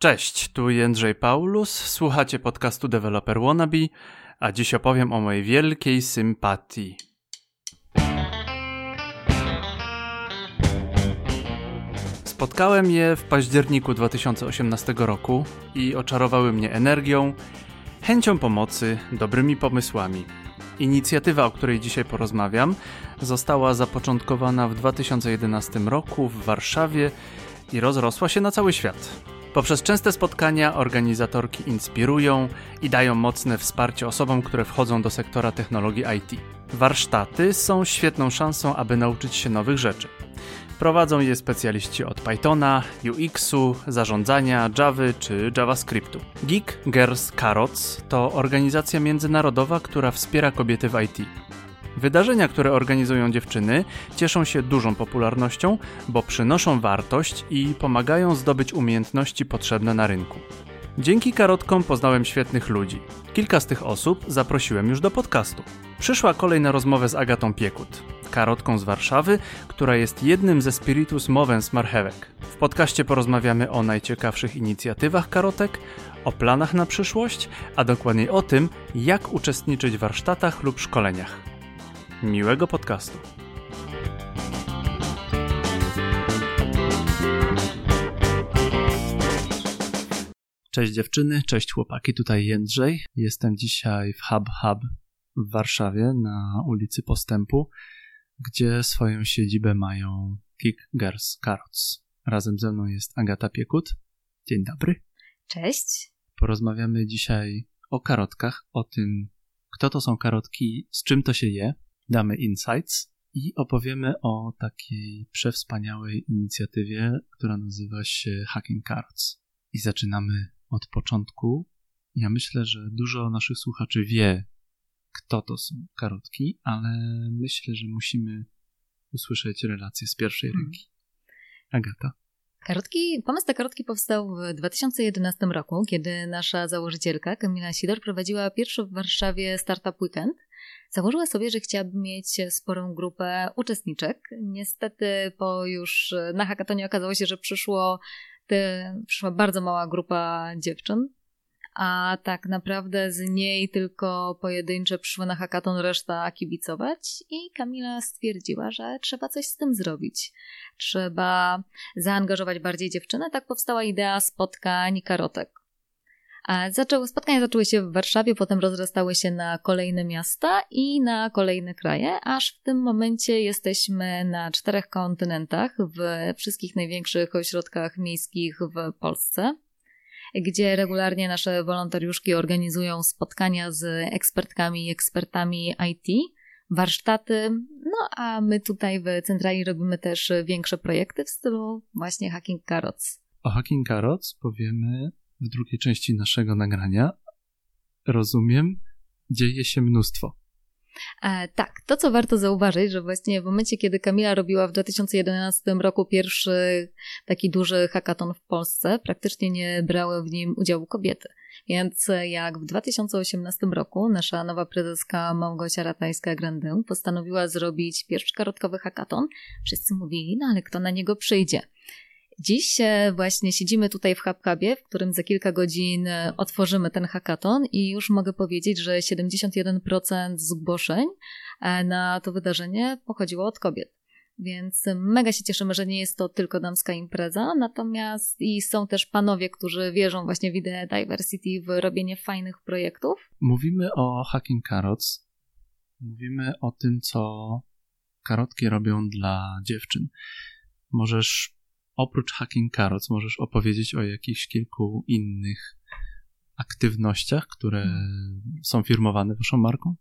Cześć, tu Jędrzej Paulus, słuchacie podcastu Developer Wannabe, a dziś opowiem o mojej wielkiej sympatii. Spotkałem je w październiku 2018 roku i oczarowały mnie energią, chęcią pomocy, dobrymi pomysłami. Inicjatywa, o której dzisiaj porozmawiam, została zapoczątkowana w 2011 roku w Warszawie i rozrosła się na cały świat. Poprzez częste spotkania organizatorki inspirują i dają mocne wsparcie osobom, które wchodzą do sektora technologii IT. Warsztaty są świetną szansą, aby nauczyć się nowych rzeczy. Prowadzą je specjaliści od Pythona, UX-u, zarządzania, Java czy JavaScriptu. Geek Girls Carrots to organizacja międzynarodowa, która wspiera kobiety w IT. Wydarzenia, które organizują dziewczyny, cieszą się dużą popularnością, bo przynoszą wartość i pomagają zdobyć umiejętności potrzebne na rynku. Dzięki karotkom poznałem świetnych ludzi. Kilka z tych osób zaprosiłem już do podcastu. Przyszła kolej na rozmowę z Agatą Piekut, karotką z Warszawy, która jest jednym ze Spiritus Movens Marchewek. W podcaście porozmawiamy o najciekawszych inicjatywach karotek, o planach na przyszłość, a dokładniej o tym, jak uczestniczyć w warsztatach lub szkoleniach. Miłego podcastu. Cześć dziewczyny, cześć chłopaki, tutaj Jędrzej. Jestem dzisiaj w Hub Hub w Warszawie na ulicy Postępu, gdzie swoją siedzibę mają Kick Girls Carrots. Razem ze mną jest Agata Piekut. Dzień dobry. Cześć. Porozmawiamy dzisiaj o karotkach, o tym, kto to są karotki, z czym to się je, damy insights i opowiemy o takiej przewspaniałej inicjatywie, która nazywa się Hacking Cards. I zaczynamy od początku. Ja myślę, że dużo naszych słuchaczy wie, kto to są karotki, ale myślę, że musimy usłyszeć relacje z pierwszej hmm. ręki. Agata. Karotki, pomysł na karotki powstał w 2011 roku, kiedy nasza założycielka Kamila Sidor prowadziła pierwszy w Warszawie Startup Weekend. Założyła sobie, że chciałaby mieć sporą grupę uczestniczek. Niestety po już na hackatonie okazało się, że przyszło te, przyszła bardzo mała grupa dziewczyn, a tak naprawdę z niej tylko pojedyncze przyszły na hackathon, reszta kibicować i Kamila stwierdziła, że trzeba coś z tym zrobić. Trzeba zaangażować bardziej dziewczyny. Tak powstała idea spotkań karotek. Zaczęły, spotkania zaczęły się w Warszawie, potem rozrastały się na kolejne miasta i na kolejne kraje, aż w tym momencie jesteśmy na czterech kontynentach, w wszystkich największych ośrodkach miejskich w Polsce gdzie regularnie nasze wolontariuszki organizują spotkania z ekspertkami i ekspertami IT, warsztaty, no a my tutaj w centrali robimy też większe projekty w stylu właśnie Hacking Carrots. O Hacking Carrots powiemy w drugiej części naszego nagrania. Rozumiem, dzieje się mnóstwo. E, tak, to co warto zauważyć, że właśnie w momencie, kiedy Kamila robiła w 2011 roku pierwszy taki duży hackathon w Polsce, praktycznie nie brały w nim udziału kobiety. Więc jak w 2018 roku nasza nowa prezeska Małgosia Ratajska-Grandę postanowiła zrobić pierwszy karotkowy hackathon, wszyscy mówili, no ale kto na niego przyjdzie? Dziś e, właśnie siedzimy tutaj w HubCabie, w którym za kilka godzin e, otworzymy ten hackathon i już mogę powiedzieć, że 71% zgłoszeń e, na to wydarzenie pochodziło od kobiet. Więc mega się cieszymy, że nie jest to tylko damska impreza, natomiast i są też panowie, którzy wierzą właśnie w ideę diversity, w robienie fajnych projektów. Mówimy o Hacking Carrots, mówimy o tym, co karotki robią dla dziewczyn. Możesz oprócz Hacking Carrots możesz opowiedzieć o jakichś kilku innych aktywnościach, które hmm. są firmowane waszą marką?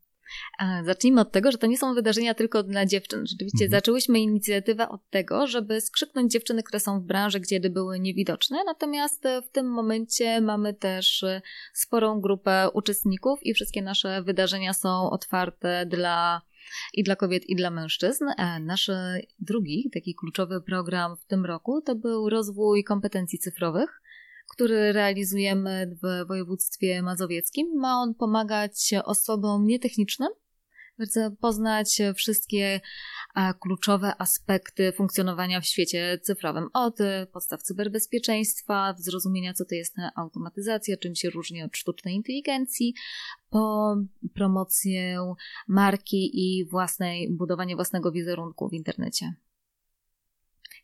Zacznijmy od tego, że to nie są wydarzenia tylko dla dziewczyn. Rzeczywiście mhm. zaczęłyśmy inicjatywę od tego, żeby skrzyknąć dziewczyny, które są w branży, gdzie były niewidoczne. Natomiast w tym momencie mamy też sporą grupę uczestników i wszystkie nasze wydarzenia są otwarte dla i dla kobiet, i dla mężczyzn. A nasz drugi, taki kluczowy program w tym roku to był rozwój kompetencji cyfrowych, który realizujemy w województwie mazowieckim. Ma on pomagać osobom nietechnicznym poznać wszystkie kluczowe aspekty funkcjonowania w świecie cyfrowym. Od podstaw cyberbezpieczeństwa, zrozumienia, co to jest automatyzacja, czym się różni od sztucznej inteligencji, po promocję marki i własnej, budowanie własnego wizerunku w internecie.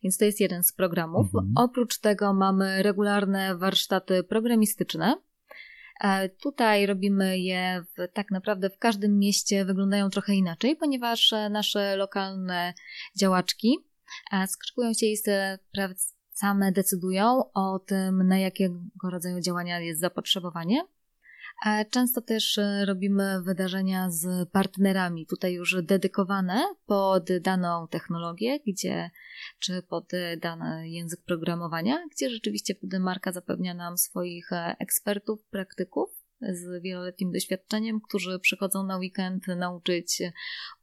Więc to jest jeden z programów. Mhm. Oprócz tego mamy regularne warsztaty programistyczne. E, tutaj robimy je w, tak naprawdę w każdym mieście, wyglądają trochę inaczej, ponieważ e, nasze lokalne działaczki e, skrzykują się i same decydują o tym, na jakiego rodzaju działania jest zapotrzebowanie. Często też e, robimy wydarzenia z partnerami, tutaj już dedykowane pod daną technologię, gdzie, czy pod dany język programowania, gdzie rzeczywiście wtedy marka zapewnia nam swoich e, ekspertów, praktyków z wieloletnim doświadczeniem, którzy przychodzą na weekend nauczyć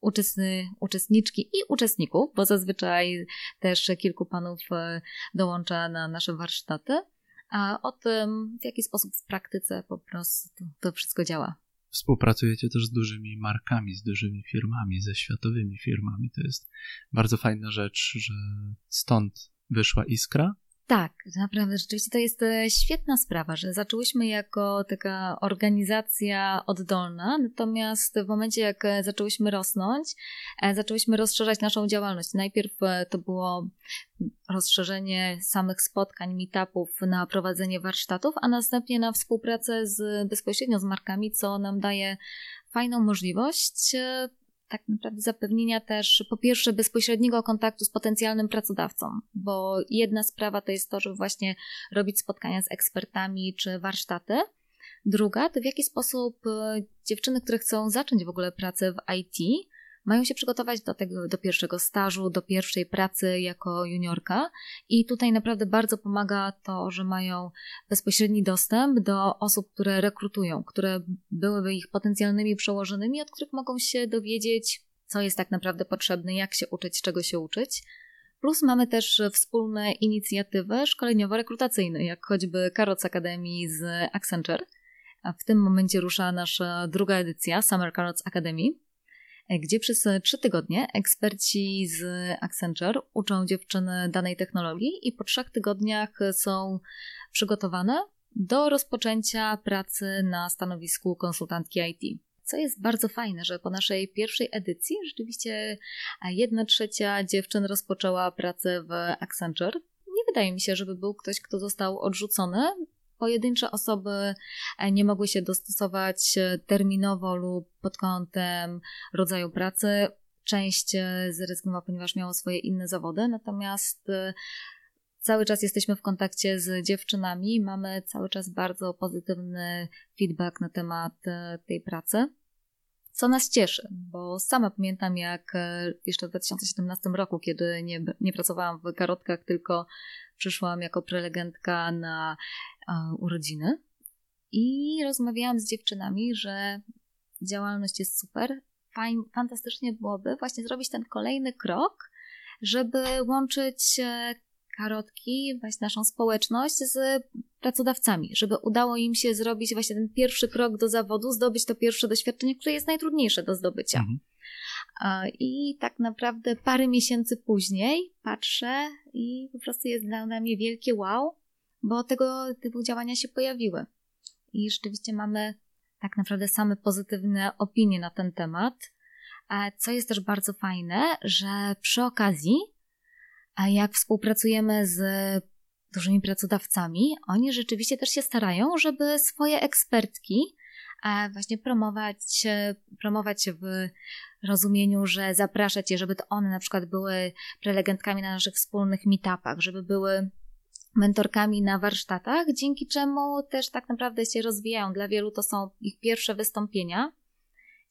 uczestny, uczestniczki i uczestników, bo zazwyczaj też kilku panów e, dołącza na nasze warsztaty o tym, w jaki sposób w praktyce po prostu to wszystko działa. Współpracujecie też z dużymi markami, z dużymi firmami, ze światowymi firmami. To jest bardzo fajna rzecz, że stąd wyszła iskra tak, naprawdę, rzeczywiście to jest e, świetna sprawa, że zaczęłyśmy jako taka organizacja oddolna, natomiast w momencie, jak e, zaczęłyśmy rosnąć, e, zaczęłyśmy rozszerzać naszą działalność. Najpierw to było rozszerzenie samych spotkań, meetupów na prowadzenie warsztatów, a następnie na współpracę z, bezpośrednio z markami, co nam daje fajną możliwość tak naprawdę zapewnienia też po pierwsze bezpośredniego kontaktu z potencjalnym pracodawcą, bo jedna sprawa to jest to, żeby właśnie robić spotkania z ekspertami czy warsztaty. Druga to w jaki sposób e, dziewczyny, które chcą zacząć w ogóle pracę w IT, mają się przygotować do tego, do pierwszego stażu, do pierwszej pracy jako juniorka i tutaj naprawdę bardzo pomaga to, że mają bezpośredni dostęp do osób, które rekrutują, które byłyby ich potencjalnymi przełożonymi, od których mogą się dowiedzieć, co jest tak naprawdę potrzebne, jak się uczyć, czego się uczyć. Plus mamy też wspólne inicjatywy szkoleniowo-rekrutacyjne, jak choćby Carrots Academy z Accenture. A w tym momencie rusza nasza druga edycja Summer Carrots Academy. E, gdzie przez e, trzy tygodnie eksperci z Accenture uczą dziewczyny danej technologii i po trzech tygodniach są przygotowane do rozpoczęcia pracy na stanowisku konsultantki IT. Co jest bardzo fajne, że po naszej pierwszej edycji rzeczywiście jedna trzecia dziewczyn rozpoczęła pracę w Accenture. Nie wydaje mi się, żeby był ktoś, kto został odrzucony pojedyncze osoby e, nie mogły się dostosować e, terminowo lub pod kątem rodzaju pracy. Część e, zrezygnowała, ponieważ miało swoje inne zawody, natomiast cały czas jesteśmy w kontakcie z dziewczynami, mamy cały czas bardzo pozytywny feedback na temat tej pracy. Co nas cieszy, bo sama pamiętam, jak jeszcze w 2017 roku, kiedy nie, nie pracowałam w karotkach, tylko przyszłam jako prelegentka na urodziny i rozmawiałam z dziewczynami, że działalność jest super. Fajn, fantastycznie byłoby właśnie zrobić ten kolejny krok, żeby łączyć e, karotki, właśnie naszą społeczność z pracodawcami, żeby udało im się zrobić właśnie ten pierwszy krok do zawodu, zdobyć to pierwsze doświadczenie, które jest najtrudniejsze do zdobycia. Mhm. I tak naprawdę parę miesięcy później patrzę i po prostu jest dla mnie wielkie wow, bo tego typu działania się pojawiły. I rzeczywiście mamy tak naprawdę same pozytywne opinie na ten temat. Co jest też bardzo fajne, że przy okazji, jak współpracujemy z dużymi pracodawcami, oni rzeczywiście też się starają, żeby swoje ekspertki właśnie promować, promować w rozumieniu, że zapraszać je, żeby to one na przykład były prelegentkami na naszych wspólnych meetupach, żeby były mentorkami na warsztatach, dzięki czemu też tak naprawdę się rozwijają. Dla wielu to są ich pierwsze wystąpienia.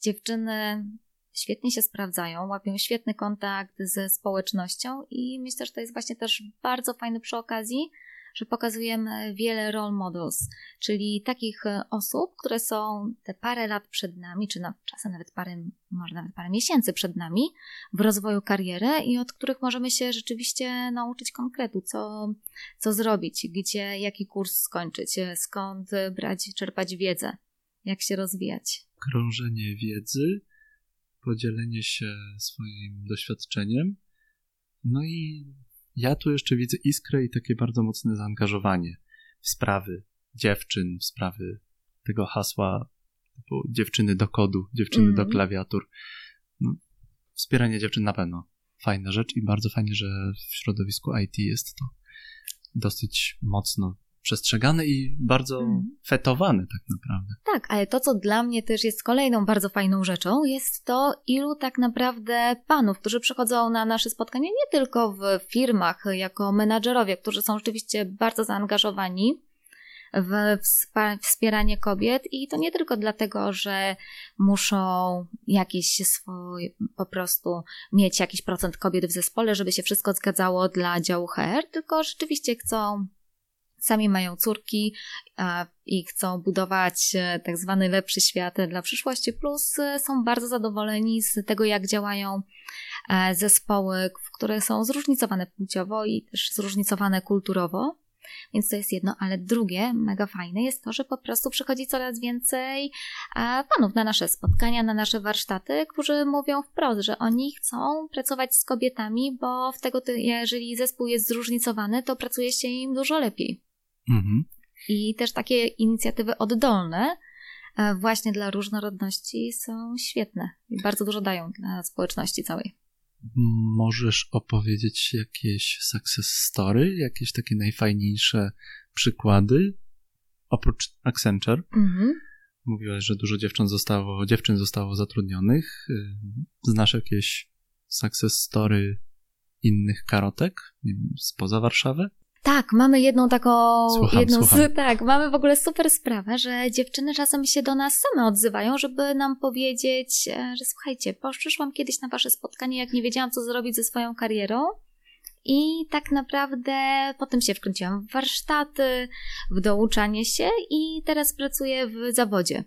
Dziewczyny świetnie się sprawdzają, łapią świetny kontakt ze społecznością i myślę, że to jest właśnie też bardzo fajne przy okazji, że pokazujemy wiele role models, czyli takich e, osób, które są te parę lat przed nami, czy na, czasem nawet parę, może nawet parę miesięcy przed nami w rozwoju kariery i od których możemy się rzeczywiście nauczyć konkretu, co, co zrobić, gdzie, jaki kurs skończyć, e, skąd brać, czerpać wiedzę, jak się rozwijać. Krążenie wiedzy podzielenie się swoim doświadczeniem. No i ja tu jeszcze widzę iskrę i takie bardzo mocne zaangażowanie w sprawy dziewczyn, w sprawy tego hasła typu dziewczyny do kodu, dziewczyny mm. do mhm. klawiatur. No, wspieranie dziewczyn na pewno fajna rzecz i bardzo fajnie, że w środowisku IT jest to dosyć mocno przestrzegane i bardzo mm. fetowane tak naprawdę. Tak, ale to, co dla mnie też jest kolejną bardzo fajną rzeczą, jest to, ilu tak naprawdę panów, którzy przychodzą na nasze spotkania, nie tylko w firmach, jako menadżerowie, którzy są rzeczywiście bardzo zaangażowani, w wspieranie kobiet i to nie tylko dlatego, że muszą jakieś swoje, po prostu mieć jakiś procent kobiet w zespole, żeby się wszystko zgadzało dla działu HR, tylko rzeczywiście chcą sami mają córki i chcą budować e, tak zwany lepszy świat dla przyszłości, plus e, są bardzo zadowoleni z tego, jak działają e, zespoły, które są zróżnicowane płciowo i też zróżnicowane kulturowo. Więc to jest jedno, ale drugie, mega fajne, jest to, że po prostu przychodzi coraz więcej panów na nasze spotkania, na nasze warsztaty, którzy mówią wprost, że oni chcą pracować z kobietami, bo w tego, jeżeli zespół jest zróżnicowany, to pracuje się im dużo lepiej. Mhm. I też takie inicjatywy oddolne, e, właśnie dla różnorodności są świetne i bardzo dużo dają dla społeczności całej. Możesz opowiedzieć jakieś success story, jakieś takie najfajniejsze przykłady oprócz Accenture? Mhm. Mówiłaś, że dużo dziewczyn zostało, dziewczyn zostało zatrudnionych. Y, znasz jakieś success story innych karotek spoza Warszawy? Tak, mamy jedną taką, słucham, jedną słucham. tak, mamy w ogóle super sprawę, że dziewczyny czasem się do nas same odzywają, żeby nam powiedzieć, e, że słuchajcie, przyszłam kiedyś na wasze spotkanie, jak nie wiedziałam, co zrobić ze swoją karierą. I tak naprawdę potem się wkręciłam w warsztaty, w douczanie się i teraz pracuję w zawodzie.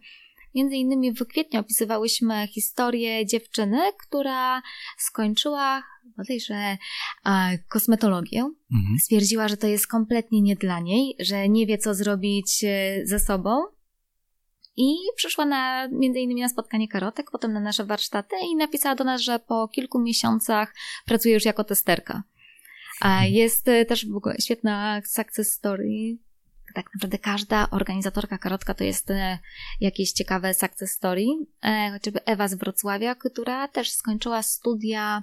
Między innymi w kwietniu opisywałyśmy historię dziewczyny, która skończyła bodajże kosmetologię. Mhm. Stwierdziła, że to jest kompletnie nie dla niej, że nie wie, co zrobić e, ze sobą. I przyszła na, między innymi na spotkanie karotek, potem na nasze warsztaty i napisała do nas, że po kilku miesiącach pracuje już jako testerka. A jest e, też w ogóle świetna success story tak naprawdę każda organizatorka karotka to jest e, jakieś ciekawe success story. E, chociażby Ewa z Wrocławia, która też skończyła studia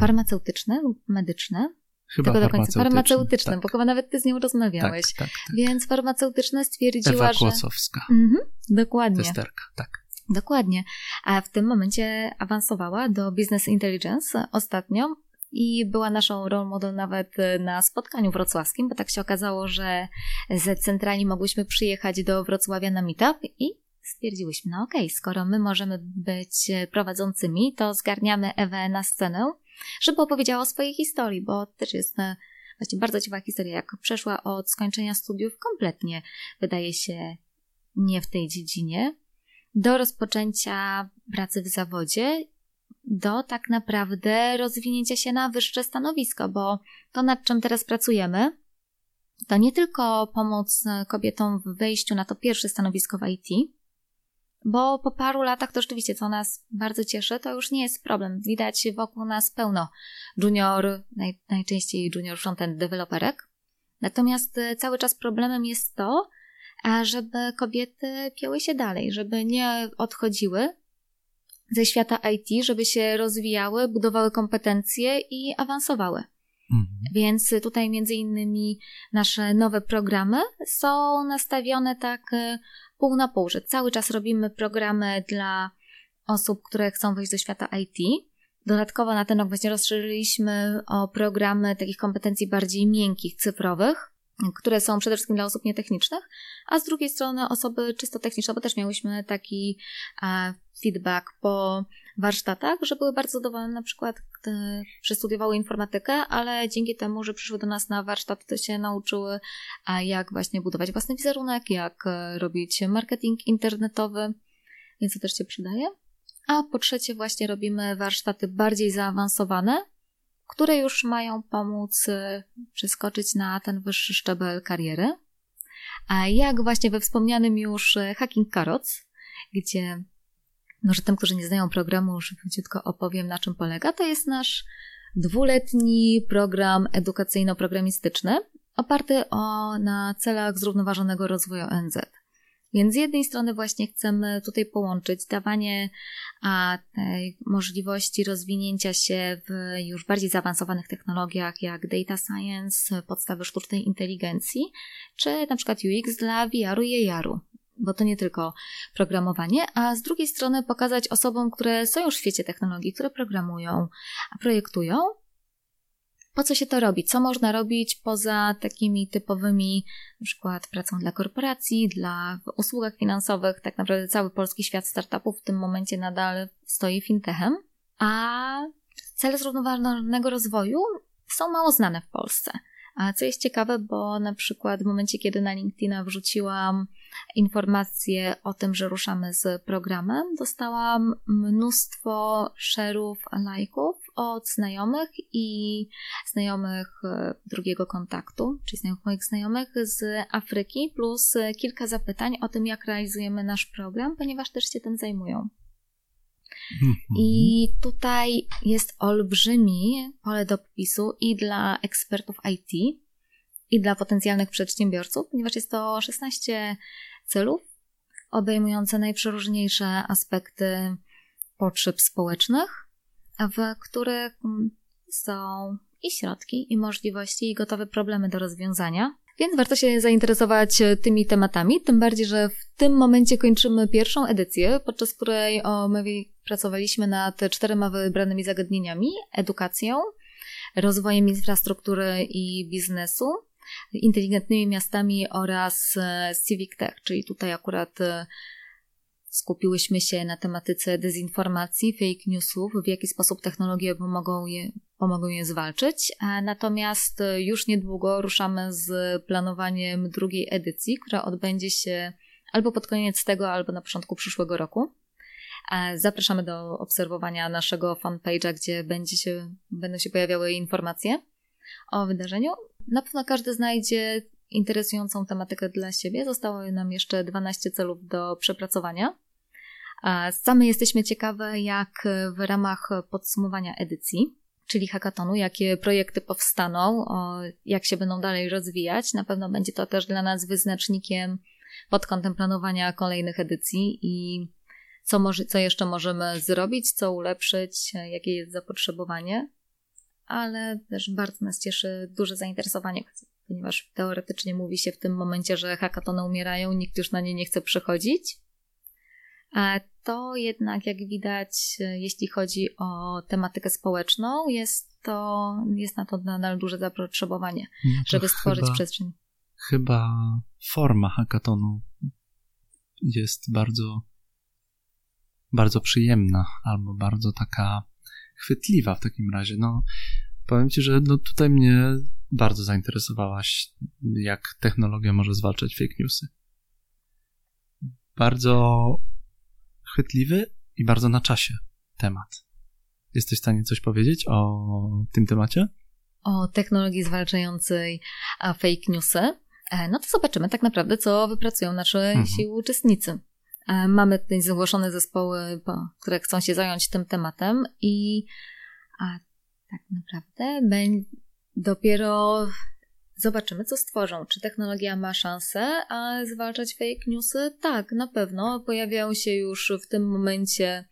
farmaceutyczne lub medyczne. Chyba Tego do końca. Farmaceutyczne, tak. bo chyba nawet ty z nią rozmawiałeś. Tak, tak, tak. Więc farmaceutyczne stwierdziła, Ewa Kłosowska. że... Mhm, dokładnie. Testerka, tak. Dokładnie. A w tym momencie awansowała do Business Intelligence ostatnio i była naszą role model nawet e, na spotkaniu wrocławskim, bo tak się okazało, że z centrali mogłyśmy przyjechać do Wrocławia na meetup i stwierdziłyśmy, no okej, okay, skoro my możemy być prowadzącymi, to zgarniamy Ewę na scenę, żeby opowiedziała o swojej historii, bo też jest e, właśnie bardzo ciekawa historia, jak przeszła od skończenia studiów kompletnie, wydaje się, nie w tej dziedzinie, do rozpoczęcia pracy w zawodzie do tak naprawdę rozwinięcia się na wyższe stanowisko, bo to nad czym teraz pracujemy, to nie tylko pomoc kobietom w wejściu na to pierwsze stanowisko w IT, bo po paru latach to rzeczywiście, co nas bardzo cieszy, to już nie jest problem. Widać wokół nas pełno junior, naj, najczęściej junior frontend deweloperek. Natomiast e, cały czas problemem jest to, żeby kobiety pięły się dalej, żeby nie odchodziły, ze świata IT, żeby się rozwijały, budowały kompetencje i awansowały. Mhm. Więc tutaj między innymi nasze nowe programy są nastawione tak e, pół na pół, że cały czas robimy programy dla osób, które chcą wejść do świata IT. Dodatkowo na ten rok właśnie rozszerzyliśmy o programy takich kompetencji bardziej miękkich, cyfrowych, które są przede wszystkim dla osób nietechnicznych, a z drugiej strony osoby czysto techniczne, bo też miałyśmy taki e, feedback po warsztatach, że były bardzo zadowolone na przykład, gdy przestudiowały informatykę, ale dzięki temu, że przyszły do nas na warsztat, to się nauczyły, jak właśnie budować własny wizerunek, jak e, robić marketing internetowy, więc to też się przydaje. A po trzecie właśnie robimy warsztaty bardziej zaawansowane, które już mają pomóc e, przeskoczyć na ten wyższy szczebel kariery. Jak właśnie we wspomnianym już e, Hacking Carrots, gdzie Może tym, którzy nie znają programu, szybciutko opowiem, na czym polega. To jest nasz dwuletni program edukacyjno-programistyczny oparty o, na celach zrównoważonego rozwoju ONZ. Więc z jednej strony właśnie chcemy tutaj połączyć dawanie a, tej możliwości rozwinięcia się w już bardziej zaawansowanych technologiach jak data science, podstawy sztucznej inteligencji, czy na przykład UX dla VR-u i AR-u bo to nie tylko programowanie, a z drugiej strony pokazać osobom, które są już w świecie technologii, które programują, projektują, po co się to robi? Co można robić poza takimi typowymi, na przykład pracą dla korporacji, dla usługach finansowych? Tak naprawdę cały polski świat startupów w tym momencie nadal stoi fintechem, a cele zrównoważonego rozwoju są mało znane w Polsce. A co jest ciekawe, bo na przykład w momencie, kiedy na LinkedIna wrzuciłam informacje o tym, że ruszamy z programem, dostałam mnóstwo share'ów, lajków od znajomych i znajomych e, drugiego kontaktu, czyli znajomych moich znajomych z Afryki, plus kilka zapytań o tym, jak realizujemy nasz program, ponieważ też się tym zajmują. I tutaj jest olbrzymi pole do popisu i dla ekspertów IT, i dla potencjalnych przedsiębiorców, ponieważ jest to 16 celów obejmujące najprzeróżniejsze aspekty potrzeb społecznych, w których są i środki, i możliwości, i gotowe problemy do rozwiązania. Więc warto się zainteresować tymi tematami, tym bardziej, że w tym momencie kończymy pierwszą edycję, podczas której my pracowaliśmy nad czterema wybranymi zagadnieniami: edukacją, rozwojem infrastruktury i biznesu, inteligentnymi miastami oraz e, Civic Tech, czyli tutaj akurat e, skupiłyśmy się na tematyce dezinformacji, fake newsów, w jaki sposób technologie pomogą je, pomogą je zwalczyć. Natomiast e, już niedługo ruszamy z planowaniem drugiej edycji, która odbędzie się albo pod koniec tego, albo na początku przyszłego roku. Zapraszamy do obserwowania naszego fanpage'a, gdzie będzie się, będą się pojawiały informacje o wydarzeniu. Na pewno każdy znajdzie interesującą tematykę dla siebie. Zostało nam jeszcze 12 celów do przepracowania. Same jesteśmy ciekawe, jak w ramach podsumowania edycji, czyli hackathonu, jakie projekty powstaną, jak się będą dalej rozwijać. Na pewno będzie to też dla nas wyznacznikiem pod kątem planowania kolejnych edycji i co, może, co jeszcze możemy zrobić, co ulepszyć, jakie jest zapotrzebowanie ale też bardzo nas cieszy duże zainteresowanie, ponieważ teoretycznie mówi się w tym momencie, że hackatony umierają, nikt już na nie nie chce przychodzić. A to jednak, jak widać, jeśli chodzi o tematykę społeczną, jest to, jest na to nadal duże zapotrzebowanie, no żeby stworzyć chyba, przestrzeń. Chyba forma hackatonu jest bardzo, bardzo przyjemna, albo bardzo taka chwytliwa w takim razie. No, powiem ci, że no tutaj mnie bardzo zainteresowałaś, jak technologia może zwalczać fake newsy. Bardzo chwytliwy i bardzo na czasie temat. Jesteś w stanie coś powiedzieć o tym temacie? O technologii zwalczającej fake newsy. E, no to zobaczymy tak naprawdę, co wypracują nasi mhm. uczestnicy. E, mamy tutaj zgłoszone zespoły, które chcą się zająć tym tematem i tak naprawdę dopiero zobaczymy, co stworzą. Czy technologia ma szansę a zwalczać fake newsy? Tak, na pewno. Pojawiają się już w tym momencie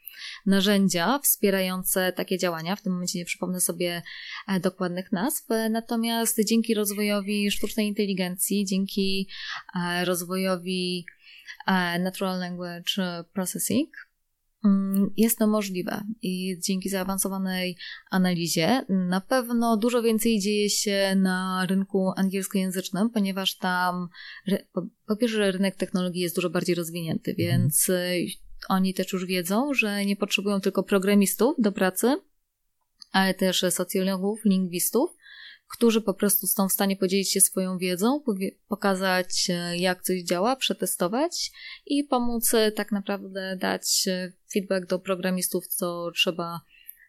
narzędzia wspierające takie działania. W tym momencie nie przypomnę sobie e, dokładnych nazw. Natomiast dzięki rozwojowi sztucznej inteligencji, dzięki e, rozwojowi Natural Language Processing, jest to możliwe i dzięki zaawansowanej analizie na pewno dużo więcej dzieje się na rynku angielskojęzycznym, ponieważ tam po pierwsze rynek technologii jest dużo bardziej rozwinięty, mhm. więc y, oni też już wiedzą, że nie potrzebują tylko programistów do pracy, ale też socjologów, lingwistów, którzy po prostu są w stanie podzielić się swoją wiedzą, pokazać e, jak coś działa, przetestować i pomóc e, tak naprawdę dać e, feedback do programistów, co trzeba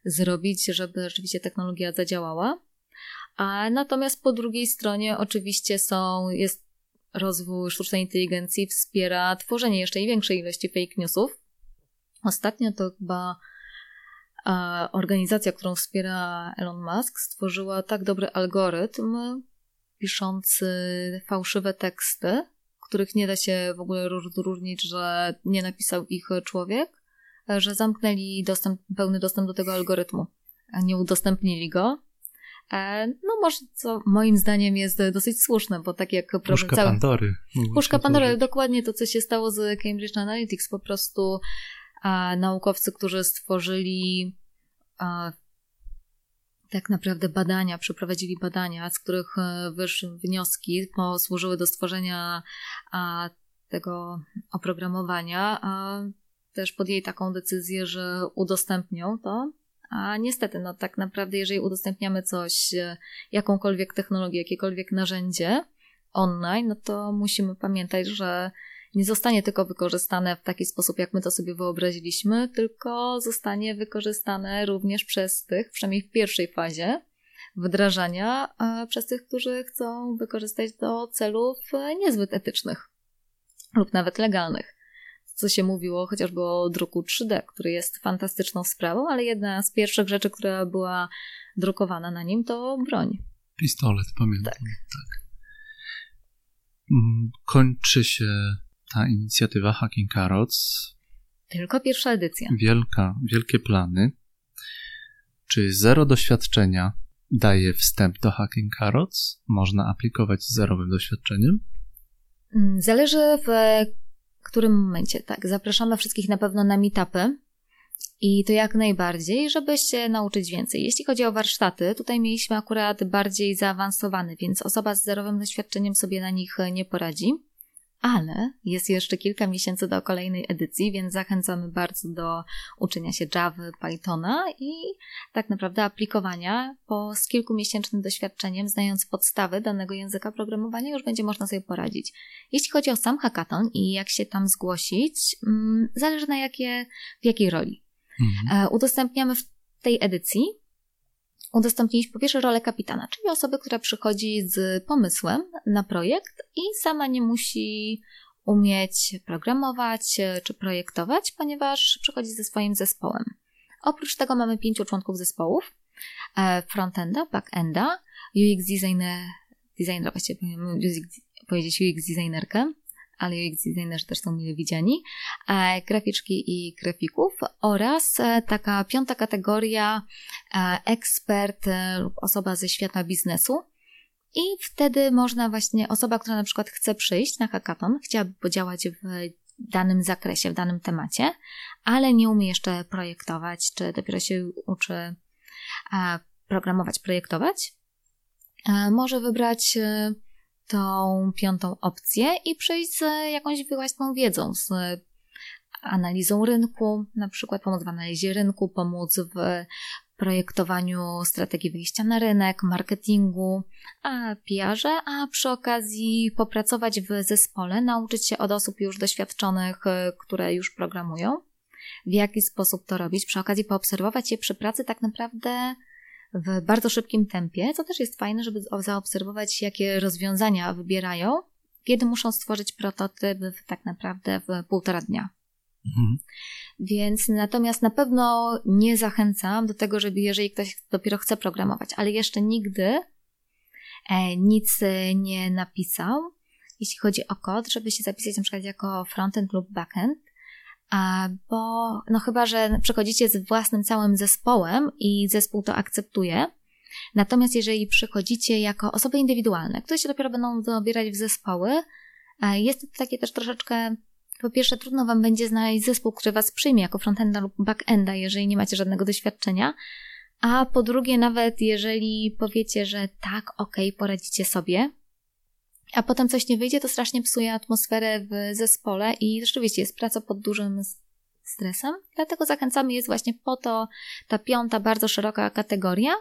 zrobić, żeby rzeczywiście technologia zadziałała. A natomiast po drugiej stronie oczywiście są, jest rozwój sztucznej inteligencji, wspiera tworzenie jeszcze większej ilości fake newsów, Ostatnio to chyba organizacja, którą wspiera Elon Musk, stworzyła tak dobry algorytm piszący fałszywe teksty, których nie da się w ogóle rozróżnić, że nie napisał ich człowiek, że zamknęli dostęp, pełny dostęp do tego algorytmu, a nie udostępnili go. E, no może co moim zdaniem jest dosyć słuszne, bo tak jak problem Puszka cały... Pandory. Puszka Pandory, dokładnie to, co się stało z Cambridge Analytics, po prostu a, naukowcy, którzy stworzyli a, tak naprawdę badania, przeprowadzili badania, z których e, wyszły wnioski, posłużyły do stworzenia tego oprogramowania, też podjęli taką decyzję, że udostępnią to. A niestety, no tak naprawdę, jeżeli udostępniamy coś, e, jakąkolwiek technologię, jakiekolwiek narzędzie online, no to musimy pamiętać, że nie zostanie tylko wykorzystane w taki sposób, jak my to sobie wyobraziliśmy, tylko zostanie wykorzystane również przez tych, przynajmniej w pierwszej fazie wdrażania, przez tych, którzy chcą wykorzystać do celów e, niezbyt etycznych lub nawet legalnych. Co się mówiło chociażby o druku 3D, który jest fantastyczną sprawą, ale jedna z pierwszych rzeczy, która była drukowana na nim, to broń. Pistolet, pamiętam. Tak. tak. Mm, kończy się ta inicjatywa Hacking Carrots. Tylko pierwsza edycja. Wielka, wielkie plany. Czy zero doświadczenia daje wstęp do Hacking Carrots? Można aplikować z zerowym doświadczeniem? Mm, zależy w którym momencie, tak. Zapraszamy wszystkich na pewno na meetupy. I to jak najbardziej, żeby się nauczyć więcej. Jeśli chodzi o warsztaty, tutaj mieliśmy akurat bardziej zaawansowany, więc osoba z zerowym doświadczeniem sobie na nich nie poradzi ale jest jeszcze kilka miesięcy do kolejnej edycji, więc zachęcamy bardzo do uczenia się Java, Pythona i tak naprawdę aplikowania, bo z kilkumiesięcznym doświadczeniem, znając podstawy danego języka programowania, już będzie można sobie poradzić. Jeśli chodzi o sam hackathon i jak się tam zgłosić, mm, zależy na jakie, w jakiej roli. Mhm. E, udostępniamy w tej edycji udostępniliśmy po pierwsze rolę kapitana, czyli osoby, która przychodzi z pomysłem na projekt i sama nie musi umieć programować czy projektować, ponieważ przychodzi ze swoim zespołem. Oprócz tego mamy pięciu członków zespołów, e, frontenda, backenda, UX designer, designer właściwie powiedzieć UX designerkę, ale UX designerzy też są mile widziani, e, graficzki i grafików oraz e, taka piąta kategoria e, ekspert osoba ze świata biznesu. I wtedy można właśnie, osoba, która na przykład chce przyjść na hackathon, chciałaby podziałać w danym zakresie, w danym temacie, ale nie umie jeszcze projektować, czy dopiero się uczy programować, projektować, może wybrać tą piątą opcję i przyjść z jakąś własną wiedzą, z analizą rynku, na przykład pomóc w analizie rynku, pomóc w projektowaniu strategii wyjścia na rynek, marketingu, a PR-ze, a przy okazji popracować w zespole, nauczyć się od osób już doświadczonych, które już programują, w jaki sposób to robić, przy okazji poobserwować je przy pracy tak naprawdę w bardzo szybkim tempie, co też jest fajne, żeby zaobserwować, jakie rozwiązania wybierają, kiedy muszą stworzyć prototyp tak naprawdę w półtora dnia. Mhm. Więc natomiast na pewno nie zachęcam do tego, żeby jeżeli ktoś dopiero chce programować, ale jeszcze nigdy e, nic nie napisał, jeśli chodzi o kod, żeby się zapisać na przykład jako frontend lub backend, bo no chyba, że przychodzicie z własnym całym zespołem i zespół to akceptuje. Natomiast jeżeli przychodzicie jako osoby indywidualne, które się dopiero będą dobierać w zespoły, jest to takie też troszeczkę, po pierwsze trudno wam będzie znaleźć zespół, który was przyjmie jako frontenda lub backenda, jeżeli nie macie żadnego doświadczenia, a po drugie nawet jeżeli powiecie, że tak, okej, poradzicie sobie, a potem coś nie wyjdzie, to strasznie psuje atmosferę w zespole i rzeczywiście jest praca pod dużym stresem. Dlatego zachęcamy, jest właśnie po to ta piąta, bardzo szeroka kategoria,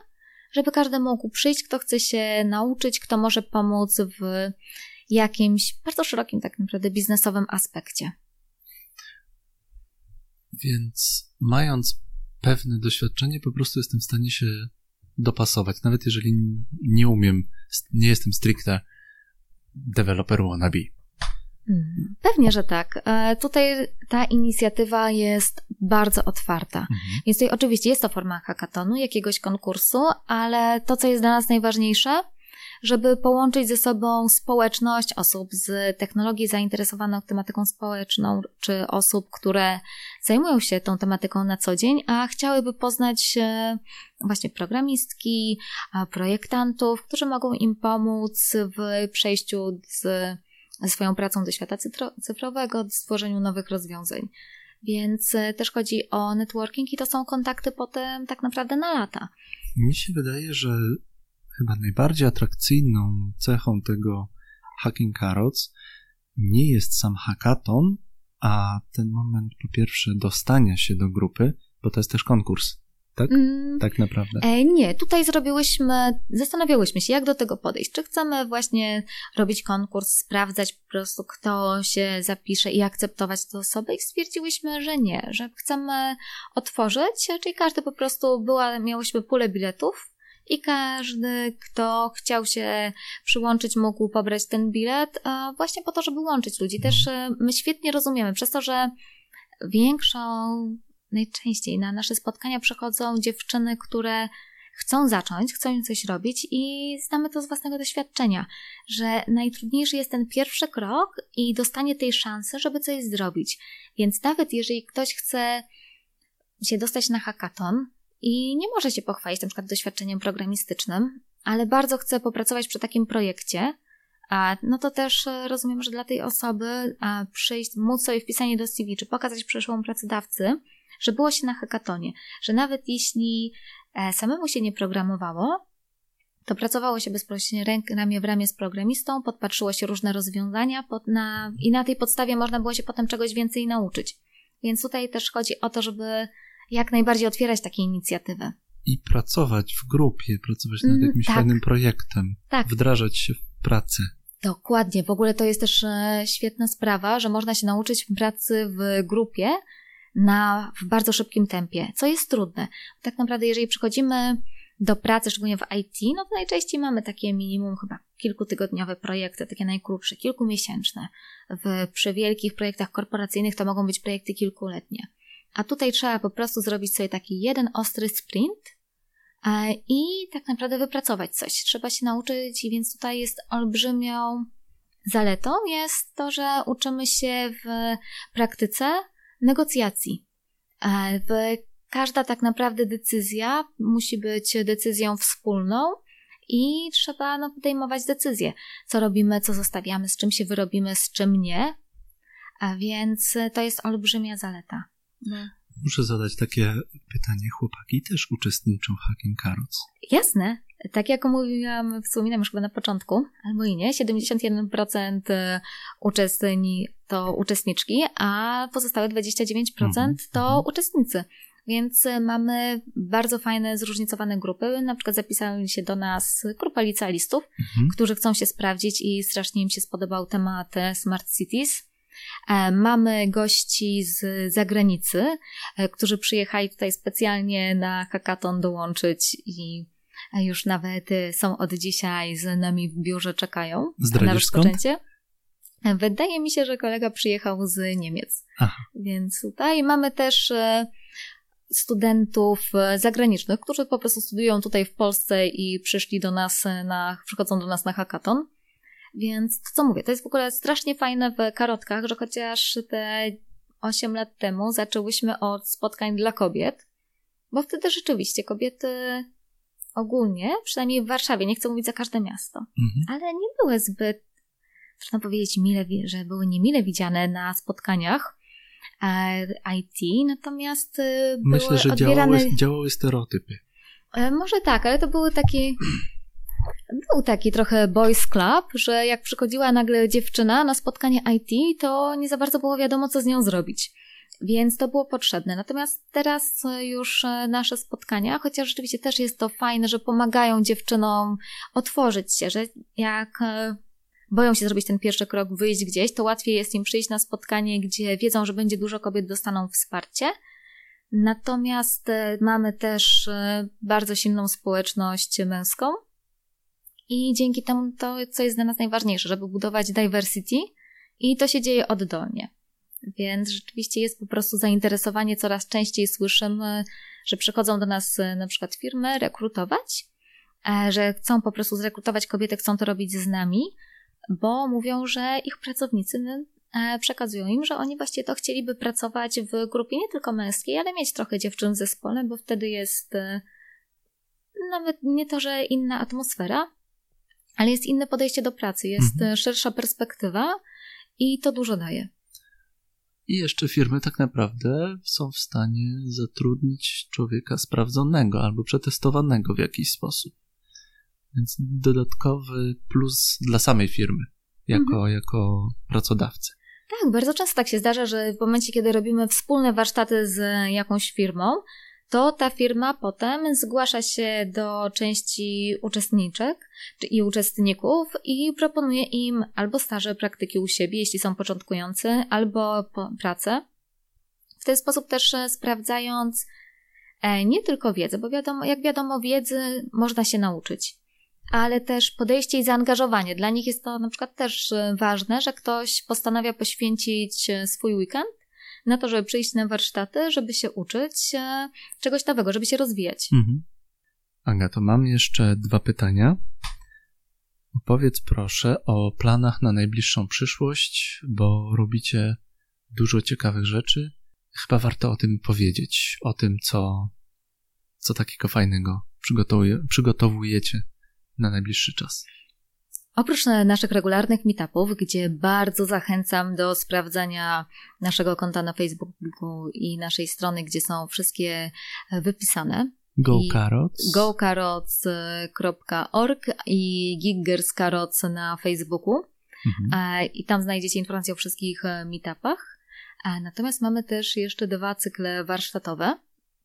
żeby każdy mógł przyjść, kto chce się nauczyć, kto może pomóc w jakimś bardzo szerokim, tak naprawdę, biznesowym aspekcie. Więc mając pewne doświadczenie, po prostu jestem w stanie się dopasować. Nawet jeżeli nie umiem, nie jestem stricte developer wannabe. Mm, pewnie, że tak. E, tutaj ta inicjatywa jest bardzo otwarta. Mhm. Więc tutaj oczywiście jest to forma hackathonu, jakiegoś konkursu, ale to, co jest dla nas najważniejsze, żeby połączyć ze sobą społeczność osób z technologii zainteresowanych tematyką społeczną, czy osób, które zajmują się tą tematyką na co dzień, a chciałyby poznać właśnie programistki, projektantów, którzy mogą im pomóc w przejściu z swoją pracą do świata cyfrowego, stworzeniu nowych rozwiązań. Więc e, też chodzi o networking i to są kontakty potem tak naprawdę na lata. Mi się wydaje, że chyba najbardziej atrakcyjną cechą tego Hacking Carrots nie jest sam hackathon, a ten moment po pierwsze dostania się do grupy, bo to jest też konkurs tak? Mm, tak naprawdę. E, nie, tutaj zrobiłyśmy, zastanawiałyśmy się, jak do tego podejść. Czy chcemy właśnie robić konkurs, sprawdzać po prostu, kto się zapisze i akceptować tę osobę i stwierdziłyśmy, że nie, że chcemy otworzyć, czyli każdy po prostu była, miałyśmy pulę biletów i każdy, kto chciał się przyłączyć, mógł pobrać ten bilet, właśnie po to, żeby łączyć ludzi. Też mhm. e, my świetnie rozumiemy, przez to, że większą najczęściej na nasze spotkania przychodzą dziewczyny, które chcą zacząć, chcą coś robić i znamy to z własnego doświadczenia, że najtrudniejszy jest ten pierwszy krok i dostanie tej szansy, żeby coś zrobić. Więc nawet jeżeli ktoś chce się dostać na hackathon i nie może się pochwalić na przykład doświadczeniem programistycznym, ale bardzo chce popracować przy takim projekcie, a, no to też e, rozumiem, że dla tej osoby a, przyjść, móc sobie wpisanie do CV, czy pokazać przyszłą pracodawcy, że było się na hackatonie, że nawet jeśli e, samemu się nie programowało, to pracowało się bezpośrednio ręk, ramię w ramię z programistą, podpatrzyło się różne rozwiązania pod, na, i na tej podstawie można było się potem czegoś więcej nauczyć. Więc tutaj też chodzi o to, żeby jak najbardziej otwierać takie inicjatywy. I pracować w grupie, pracować nad mm, jakimś tak. fajnym projektem, tak. wdrażać się w pracę. Dokładnie. W ogóle to jest też e, świetna sprawa, że można się nauczyć pracy w grupie, na, w bardzo szybkim tempie, co jest trudne. Tak naprawdę, jeżeli przychodzimy do pracy, szczególnie w IT, no to najczęściej mamy takie minimum chyba kilkutygodniowe projekty, takie najkrótsze, kilkumiesięczne. W, przy wielkich projektach korporacyjnych to mogą być projekty kilkuletnie. A tutaj trzeba po prostu zrobić sobie taki jeden ostry sprint e, i tak naprawdę wypracować coś. Trzeba się nauczyć, więc tutaj jest olbrzymią zaletą jest to, że uczymy się w praktyce negocjacji. Każda tak naprawdę decyzja musi być decyzją wspólną i trzeba no, podejmować decyzje, co robimy, co zostawiamy, z czym się wyrobimy, z czym nie. A więc to jest olbrzymia zaleta. No. Muszę zadać takie pytanie. Chłopaki też uczestniczą w Hacking Carrots? Jasne. Tak jak mówiłam, wspominam już chyba na początku, albo i nie, 71% e, uczestni to uczestniczki, a pozostałe 29% mhm, to mhm. uczestnicy. Więc e, mamy bardzo fajne, zróżnicowane grupy. Na przykład zapisali się do nas grupa licealistów, mhm. którzy chcą się sprawdzić i strasznie im się spodobał temat e, Smart Cities. Mamy gości z zagranicy, którzy przyjechali tutaj specjalnie na hackathon dołączyć i już nawet są od dzisiaj z nami w biurze, czekają Zdradzisz na rozpoczęcie. Skąd? Wydaje mi się, że kolega przyjechał z Niemiec. Aha. Więc tutaj mamy też studentów zagranicznych, którzy po prostu studiują tutaj w Polsce i przyszli do nas na, przychodzą do nas na hackathon. Więc to co mówię, to jest w ogóle strasznie fajne w karotkach, że chociaż te 8 lat temu zaczęłyśmy od spotkań dla kobiet, bo wtedy rzeczywiście kobiety ogólnie, przynajmniej w Warszawie, nie chcę mówić za każde miasto, mhm. ale nie były zbyt, trudno powiedzieć, mile, że były niemile widziane na spotkaniach e, IT, natomiast e, Myślę, że odbierane... działały, działały stereotypy. E, może tak, ale to były takie... Był taki trochę boys club, że jak przychodziła nagle dziewczyna na spotkanie IT, to nie za bardzo było wiadomo, co z nią zrobić. Więc to było potrzebne. Natomiast teraz już e, nasze spotkania, chociaż rzeczywiście też jest to fajne, że pomagają dziewczynom otworzyć się, że jak e, boją się zrobić ten pierwszy krok, wyjść gdzieś, to łatwiej jest im przyjść na spotkanie, gdzie wiedzą, że będzie dużo kobiet, dostaną wsparcie. Natomiast e, mamy też bardzo silną społeczność męską i dzięki temu to, co jest dla nas najważniejsze, żeby budować diversity I to się dzieje oddolnie. Więc rzeczywiście jest po prostu zainteresowanie, coraz częściej słyszymy, że przychodzą do nas e, na przykład firmy rekrutować, e, że chcą po prostu zrekrutować kobiety, chcą to robić z nami, bo mówią, że ich pracownicy e, przekazują im, że oni właściwie to chcieliby pracować w grupie nie tylko męskiej, ale mieć trochę dziewczyn w zespole, bo wtedy jest nawet nie to, że inna atmosfera, ale jest inne podejście do pracy, jest mhm. szersza perspektywa i to dużo daje. I jeszcze firmy tak naprawdę są w stanie zatrudnić człowieka sprawdzonego albo przetestowanego w jakiś sposób. Więc dodatkowy plus dla samej firmy, jako, mhm. jako pracodawcy. Tak, bardzo często tak się zdarza, że w momencie, kiedy robimy wspólne warsztaty z jakąś firmą, to ta firma potem zgłasza się do części uczestniczek i uczestników i proponuje im albo staże praktyki u siebie, jeśli są początkujący, albo pracę. W ten sposób też e, sprawdzając e, nie tylko wiedzę, bo wiadomo, jak wiadomo, wiedzy można się nauczyć, ale też podejście i zaangażowanie. Dla nich jest to na przykład też e, ważne, że ktoś postanawia poświęcić swój weekend na to, żeby przyjść na warsztaty, żeby się uczyć e, czegoś nowego, żeby się rozwijać. Mhm. Agato, mam jeszcze dwa pytania. Opowiedz proszę o planach na najbliższą przyszłość, bo robicie dużo ciekawych rzeczy. Chyba warto o tym powiedzieć, o tym, co, co takiego fajnego przygotowujecie na najbliższy czas. Oprócz naszych regularnych meetupów, gdzie bardzo zachęcam do sprawdzania naszego konta na Facebooku i naszej strony, gdzie są wszystkie wypisane. GoCarots. GoCarots.org i Giggerscarots na Facebooku. Mhm. I tam znajdziecie informacje o wszystkich meetupach. Natomiast mamy też jeszcze dwa cykle warsztatowe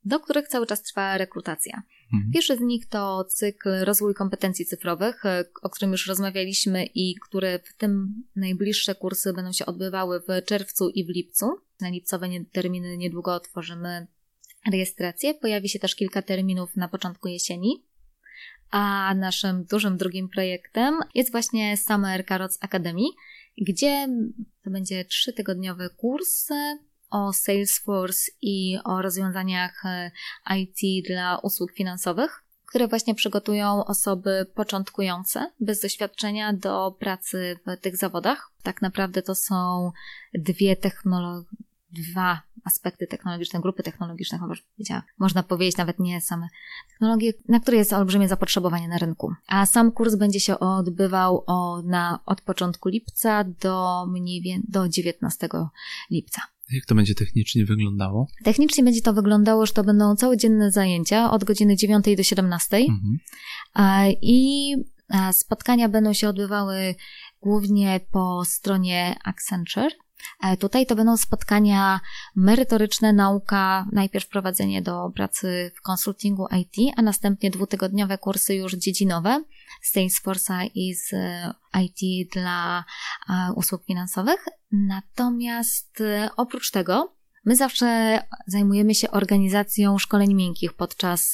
do których cały czas trwa rekrutacja. Mhm. Pierwszy z nich to cykl rozwój kompetencji cyfrowych, e, o którym już rozmawialiśmy i które w tym najbliższe kursy będą się odbywały w czerwcu i w lipcu. Na lipcowe terminy niedługo otworzymy rejestrację. Pojawi się też kilka terminów na początku jesieni. A naszym dużym drugim projektem jest właśnie Summer Carrots Academy, gdzie to będzie trzytygodniowy kurs o Salesforce i o rozwiązaniach e, IT dla usług finansowych, które właśnie przygotują osoby początkujące, bez doświadczenia do pracy w tych zawodach. Tak naprawdę to są dwie technologie, dwa aspekty technologiczne, grupy technologiczne, można powiedzieć nawet nie same technologie, na które jest olbrzymie zapotrzebowanie na rynku. A sam kurs będzie się odbywał na, od początku lipca do mniej więcej do 19 lipca. Jak to będzie technicznie wyglądało? Technicznie będzie to wyglądało, że to będą całodzienne zajęcia od godziny 9 do 17 mhm. i spotkania będą się odbywały głównie po stronie Accenture. Tutaj to będą spotkania merytoryczne, nauka, najpierw prowadzenie do pracy w konsultingu IT, a następnie dwutygodniowe kursy już dziedzinowe z Salesforce'a i z IT dla usług finansowych. Natomiast e, oprócz tego, my zawsze zajmujemy się organizacją szkoleń miękkich podczas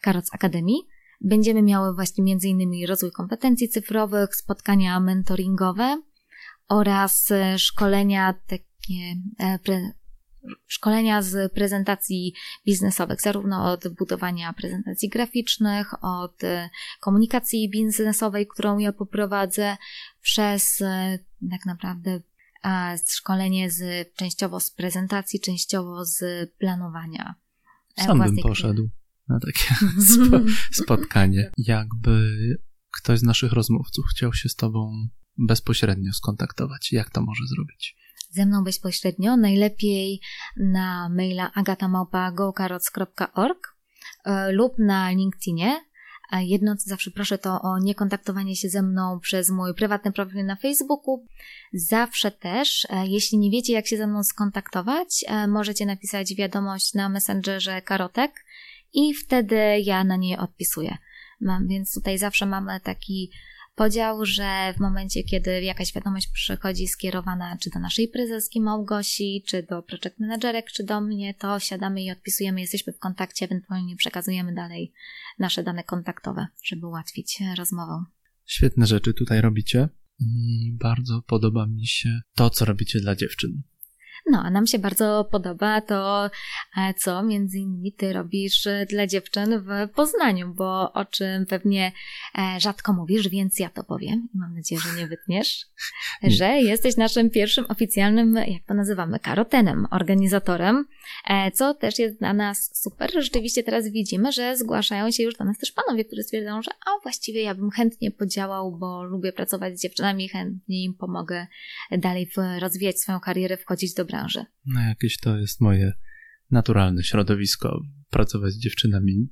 Karoc Akademii. Będziemy miały właśnie innymi rozwój kompetencji cyfrowych, spotkania mentoringowe oraz e, szkolenia takie e, szkolenia z prezentacji biznesowych, zarówno od budowania prezentacji graficznych, od e, komunikacji biznesowej, którą ja poprowadzę, przez tak naprawdę szkolenie z, częściowo z prezentacji, częściowo z planowania. Sam bym poszedł na takie spo, spotkanie. Jakby ktoś z naszych rozmówców chciał się z Tobą bezpośrednio skontaktować, jak to może zrobić? ze mną bezpośrednio, najlepiej na maila agatamałpa.gokaroc.org e, lub na LinkedInie. Jedno, co zawsze proszę, to o niekontaktowanie się ze mną przez mój prywatny profil na Facebooku. Zawsze też, e, jeśli nie wiecie, jak się ze mną skontaktować, e, możecie napisać wiadomość na Messengerze Karotek i wtedy ja na niej odpisuję. Mam, więc tutaj zawsze mamy taki podział, że w momencie, kiedy jakaś wiadomość przychodzi skierowana czy do naszej prezeski Małgosi, czy do project managerek, czy do mnie, to siadamy i odpisujemy, jesteśmy w kontakcie, ewentualnie przekazujemy dalej nasze dane kontaktowe, żeby ułatwić rozmowę. Świetne rzeczy tutaj robicie. bardzo podoba mi się to, co robicie dla dziewczyn. No, a nam się bardzo podoba to, e, co między innymi ty robisz e, dla dziewczyn w Poznaniu, bo o czym pewnie e, rzadko mówisz, więc ja to powiem i mam nadzieję, że nie wytniesz, że jesteś naszym pierwszym oficjalnym, jak to nazywamy, karotenem, organizatorem, co też jest dla nas super. Rzeczywiście teraz widzimy, że zgłaszają się już do nas też panowie, którzy stwierdzają, że a właściwie ja bym chętnie podziałał, bo lubię pracować z dziewczynami, chętnie im pomogę dalej rozwijać swoją karierę, wchodzić do branży. No jakieś to jest moje naturalne środowisko. Pracować z dziewczynami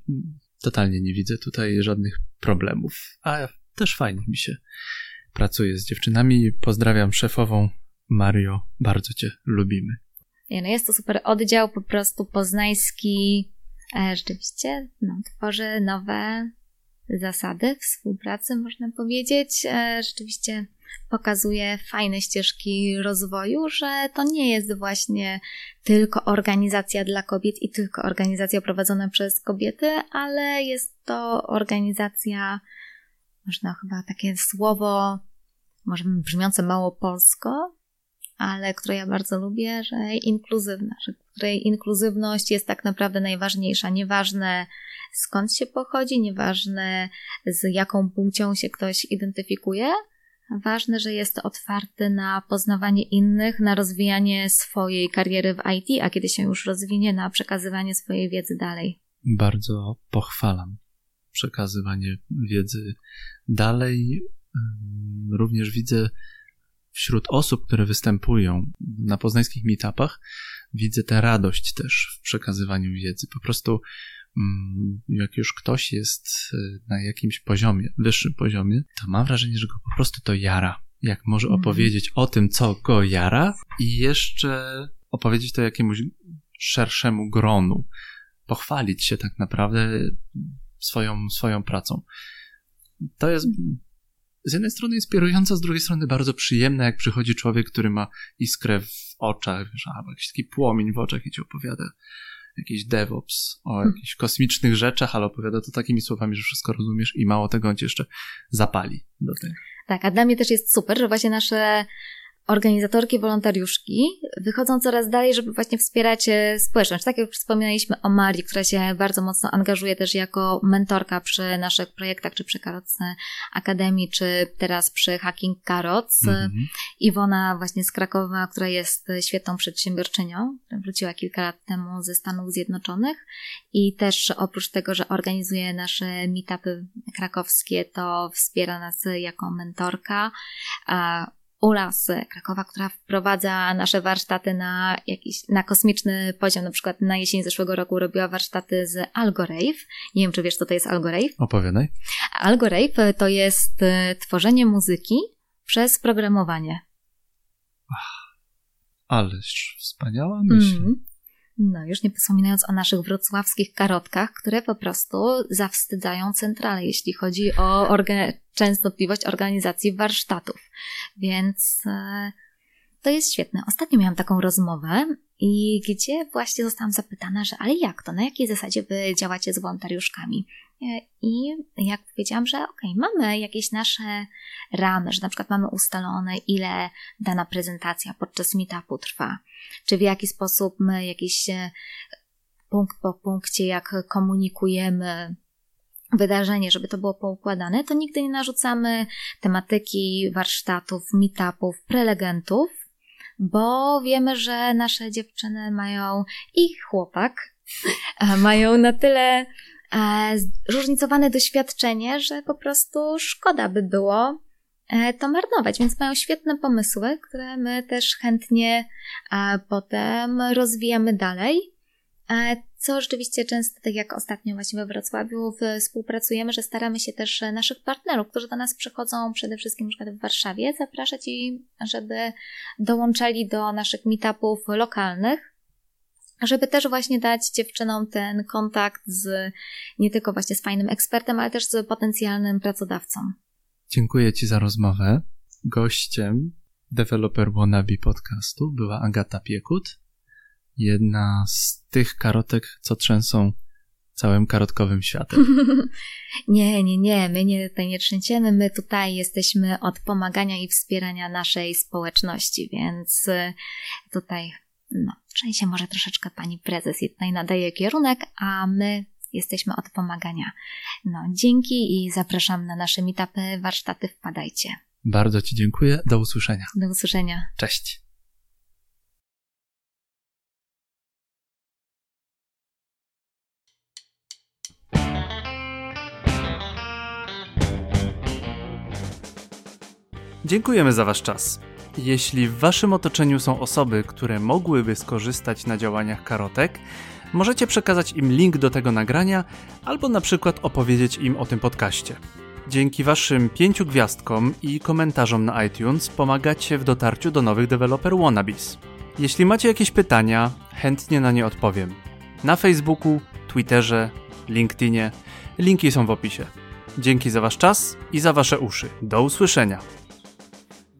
totalnie nie widzę tutaj żadnych problemów. A też fajnie mi się pracuje z dziewczynami. Pozdrawiam szefową Mario, bardzo cię lubimy. Nie, no jest to super oddział, po prostu poznański. E, rzeczywiście no, tworzy nowe zasady współpracy, można powiedzieć. E, rzeczywiście pokazuje fajne ścieżki rozwoju, że to nie jest właśnie tylko organizacja dla kobiet i tylko organizacja prowadzona przez kobiety, ale jest to organizacja, można chyba takie słowo, może brzmiące mało polsko, ale które ja bardzo lubię, że inkluzywna, że której inkluzywność jest tak naprawdę najważniejsza. Nieważne skąd się pochodzi, nieważne z jaką płcią się ktoś identyfikuje, Ważne, że jest otwarty na poznawanie innych, na rozwijanie swojej kariery w IT, a kiedy się już rozwinie, na przekazywanie swojej wiedzy dalej. Bardzo pochwalam przekazywanie wiedzy dalej. Również widzę wśród osób, które występują na poznańskich meetupach, widzę tę radość też w przekazywaniu wiedzy. Po prostu jak już ktoś jest y, na jakimś poziomie, wyższym poziomie, to mam wrażenie, że go po prostu to jara. Jak może mhm. opowiedzieć o tym, co go jara i jeszcze opowiedzieć to jakiemuś szerszemu gronu. Pochwalić się tak naprawdę swoją, swoją pracą. To jest z jednej strony inspirujące, z drugiej strony bardzo przyjemne, jak przychodzi człowiek, który ma iskrę w oczach, wiesz, albo jakiś taki płomień w oczach i ci opowiada jakiś DevOps, o hmm. jakichś kosmicznych rzeczach, ale opowiada to takimi słowami, że wszystko rozumiesz i mało tego on cię jeszcze zapali do tego. Tak, a dla mnie też jest super, że właśnie nasze organizatorki, wolontariuszki wychodzą coraz dalej, żeby właśnie wspierać e, społeczność. Tak jak wspominaliśmy o Marii, która się bardzo mocno angażuje też jako mentorka przy naszych projektach, czy przy Karoc Akademii, czy teraz przy Hacking Karoc. Mhm. Iwona właśnie z Krakowa, która jest świetną przedsiębiorczynią, wróciła kilka lat temu ze Stanów Zjednoczonych i też oprócz tego, że organizuje nasze meetupy krakowskie, to wspiera nas jako mentorka. Ula z Krakowa, która wprowadza nasze warsztaty na jakiś, na kosmiczny poziom. Na przykład na jesień zeszłego roku robiła warsztaty z Algorave. Nie wiem, czy wiesz, co to jest Algorave? Opowiadaj. Algorave to jest e, tworzenie muzyki przez programowanie. Ależ wspaniała myśl. Mm. No, już nie wspominając o naszych wrocławskich karotkach, które po prostu zawstydzają centralę, jeśli chodzi o orga częstotliwość organizacji warsztatów. Więc e, to jest świetne. Ostatnio miałam taką rozmowę i gdzie właśnie zostałam zapytana, że ale jak to, na jakiej zasadzie wy działacie z wolontariuszkami? E, I jak powiedziałam, że okay, mamy jakieś nasze ramy, że na przykład mamy ustalone, ile dana prezentacja podczas meetupu trwa, czy w jaki sposób my jakiś e, punkt po punkcie, jak komunikujemy wydarzenie, żeby to było poukładane, to nigdy nie narzucamy tematyki warsztatów, meetupów, prelegentów, bo wiemy, że nasze dziewczyny mają i chłopak, mają na tyle zróżnicowane doświadczenie, że po prostu szkoda by było e, to marnować, więc mają świetne pomysły, które my też chętnie e, potem rozwijamy dalej. Co rzeczywiście często, tak jak ostatnio właśnie we Wrocławiu, współpracujemy, że staramy się też naszych partnerów, którzy do nas przychodzą przede wszystkim na przykład w Warszawie, zapraszać i żeby dołączali do naszych meetupów lokalnych, żeby też właśnie dać dziewczynom ten kontakt z nie tylko właśnie z fajnym ekspertem, ale też z potencjalnym pracodawcą. Dziękuję Ci za rozmowę. Gościem Developer Wannabe podcastu była Agata Piekut, jedna z tych karotek, co trzęsą całym karotkowym światem. nie, nie, nie, my nie, tutaj nie trzęsiemy, my tutaj jesteśmy od pomagania i wspierania naszej społeczności, więc tutaj no, trzęsie może troszeczkę pani prezes i nadaje kierunek, a my jesteśmy od pomagania. No, dzięki i zapraszam na nasze meetupy, warsztaty, wpadajcie. Bardzo Ci dziękuję, do usłyszenia. Do usłyszenia. Cześć. Dziękujemy za Wasz czas. Jeśli w Waszym otoczeniu są osoby, które mogłyby skorzystać na działaniach karotek, możecie przekazać im link do tego nagrania albo na przykład opowiedzieć im o tym podcaście. Dzięki Waszym pięciu gwiazdkom i komentarzom na iTunes pomagacie w dotarciu do nowych deweloper wannabes. Jeśli macie jakieś pytania, chętnie na nie odpowiem. Na Facebooku, Twitterze, LinkedInie, linki są w opisie. Dzięki za Wasz czas i za Wasze uszy. Do usłyszenia.